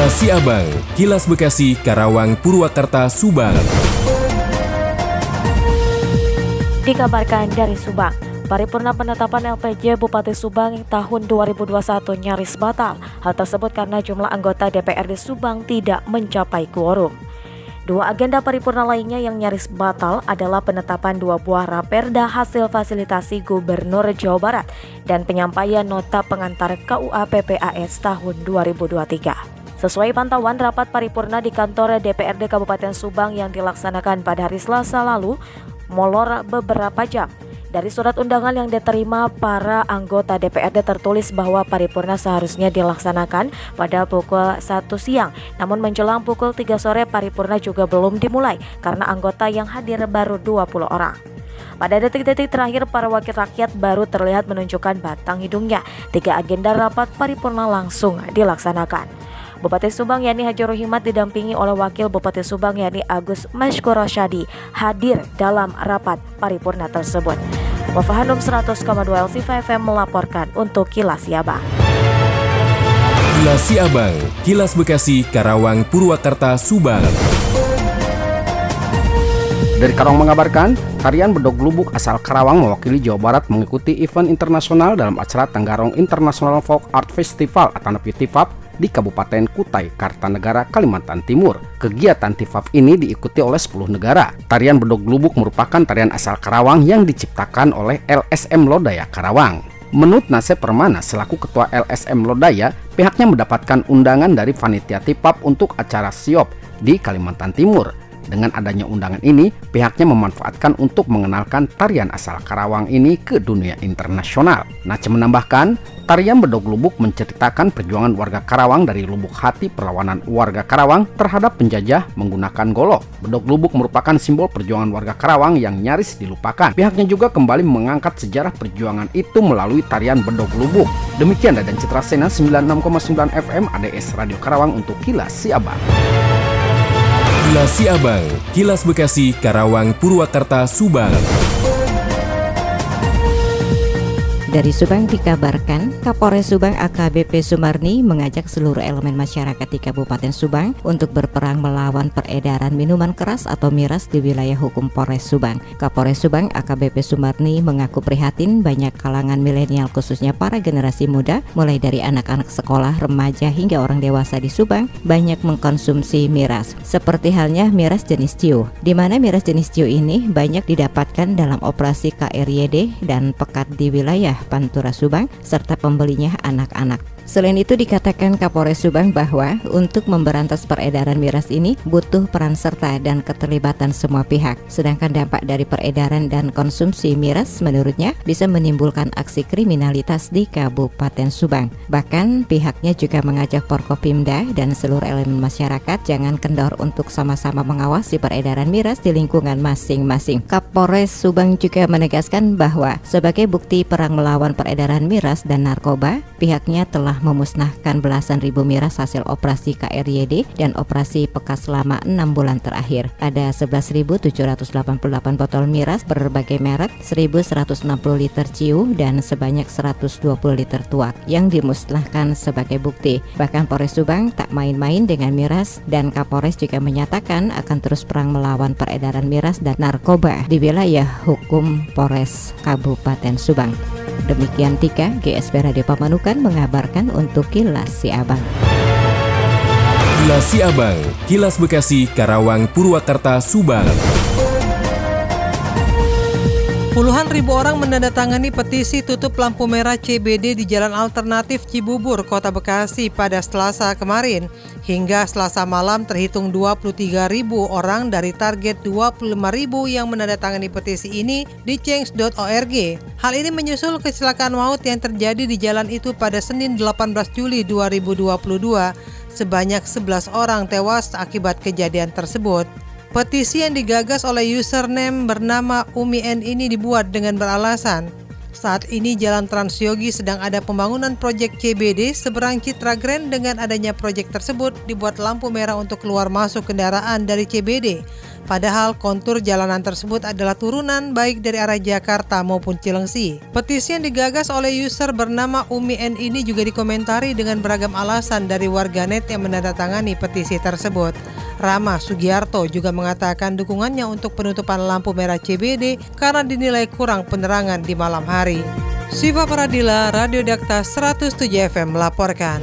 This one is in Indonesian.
Kilas Siabang, Kilas Bekasi, Karawang, Purwakarta, Subang. Dikabarkan dari Subang, Paripurna penetapan LPJ Bupati Subang tahun 2021 nyaris batal. Hal tersebut karena jumlah anggota DPRD Subang tidak mencapai quorum. Dua agenda paripurna lainnya yang nyaris batal adalah penetapan dua buah raperda hasil fasilitasi Gubernur Jawa Barat dan penyampaian nota pengantar KUA PPAS tahun 2023. Sesuai pantauan rapat paripurna di kantor DPRD Kabupaten Subang yang dilaksanakan pada hari Selasa lalu, molor beberapa jam. Dari surat undangan yang diterima para anggota DPRD tertulis bahwa paripurna seharusnya dilaksanakan pada pukul 1 siang. Namun menjelang pukul 3 sore paripurna juga belum dimulai karena anggota yang hadir baru 20 orang. Pada detik-detik terakhir, para wakil rakyat baru terlihat menunjukkan batang hidungnya. Tiga agenda rapat paripurna langsung dilaksanakan. Bupati Subang yakni Haji Rohimat didampingi oleh Wakil Bupati Subang yakni Agus Mashkur Rosyadi hadir dalam rapat paripurna tersebut. Wafahanum 100,2 LC FM melaporkan untuk Kilas Siabang. Kilas Siabang, Kilas Bekasi, Karawang, Purwakarta, Subang. Dari Karawang mengabarkan, tarian bedog lubuk asal Karawang mewakili Jawa Barat mengikuti event internasional dalam acara Tenggarong International Folk Art Festival atau TIFAP di Kabupaten Kutai, Kartanegara, Kalimantan Timur. Kegiatan TIFAP ini diikuti oleh 10 negara. Tarian bedog lubuk merupakan tarian asal Karawang yang diciptakan oleh LSM Lodaya Karawang. Menurut Nasep Permana selaku Ketua LSM Lodaya, pihaknya mendapatkan undangan dari Panitia TIPAP untuk acara SIOP di Kalimantan Timur. Dengan adanya undangan ini, pihaknya memanfaatkan untuk mengenalkan tarian asal Karawang ini ke dunia internasional. Nace menambahkan, tarian Bedog Lubuk menceritakan perjuangan warga Karawang dari lubuk hati perlawanan warga Karawang terhadap penjajah menggunakan golok. Bedog Lubuk merupakan simbol perjuangan warga Karawang yang nyaris dilupakan. Pihaknya juga kembali mengangkat sejarah perjuangan itu melalui tarian Bedog Lubuk. Demikian dan Citra Sena 96,9 FM ADS Radio Karawang untuk Kilas Siabang. Kilas Siabang, Kilas Bekasi, Karawang, Purwakarta, Subang. Dari Subang dikabarkan, Kapolres Subang AKBP Sumarni mengajak seluruh elemen masyarakat di Kabupaten Subang untuk berperang melawan peredaran minuman keras atau miras di wilayah hukum Polres Subang. Kapolres Subang AKBP Sumarni mengaku prihatin banyak kalangan milenial khususnya para generasi muda, mulai dari anak-anak sekolah, remaja hingga orang dewasa di Subang banyak mengkonsumsi miras. Seperti halnya miras jenis ciu, di mana miras jenis ciu ini banyak didapatkan dalam operasi KRYD dan pekat di wilayah Pantura Subang serta pembelinya anak-anak. Selain itu dikatakan Kapolres Subang bahwa untuk memberantas peredaran miras ini butuh peran serta dan keterlibatan semua pihak. Sedangkan dampak dari peredaran dan konsumsi miras menurutnya bisa menimbulkan aksi kriminalitas di Kabupaten Subang. Bahkan pihaknya juga mengajak Porkopimda dan seluruh elemen masyarakat jangan kendor untuk sama-sama mengawasi peredaran miras di lingkungan masing-masing. Kapolres Subang juga menegaskan bahwa sebagai bukti perang melawan peredaran miras dan narkoba, pihaknya telah memusnahkan belasan ribu miras hasil operasi KRYD dan operasi Pekas selama enam bulan terakhir. Ada 11.788 botol miras berbagai merek, 1.160 liter ciu, dan sebanyak 120 liter tuak yang dimusnahkan sebagai bukti. Bahkan Polres Subang tak main-main dengan miras dan Kapolres juga menyatakan akan terus perang melawan peredaran miras dan narkoba di wilayah hukum Polres Kabupaten Subang. Demikian Tika, GSP Radio Pamanukan mengabarkan untuk Kilas Si Abang. Kilas Si Abang, Kilas Bekasi, Karawang, Purwakarta, Subang. Puluhan ribu orang menandatangani petisi tutup lampu merah CBD di Jalan Alternatif Cibubur, Kota Bekasi pada Selasa kemarin. Hingga Selasa malam terhitung 23 ribu orang dari target 25 ribu yang menandatangani petisi ini di change.org. Hal ini menyusul kecelakaan maut yang terjadi di jalan itu pada Senin 18 Juli 2022. Sebanyak 11 orang tewas akibat kejadian tersebut. Petisi yang digagas oleh username bernama Umi N ini dibuat dengan beralasan saat ini Jalan Transyogi sedang ada pembangunan proyek CBD seberang Citra Grand dengan adanya proyek tersebut dibuat lampu merah untuk keluar masuk kendaraan dari CBD. Padahal kontur jalanan tersebut adalah turunan baik dari arah Jakarta maupun Cilengsi. Petisi yang digagas oleh user bernama Umi N ini juga dikomentari dengan beragam alasan dari warganet yang menandatangani petisi tersebut. Rama Sugiarto juga mengatakan dukungannya untuk penutupan lampu merah CBD karena dinilai kurang penerangan di malam hari. Siva Pradila, Radio Dakta 107 FM melaporkan.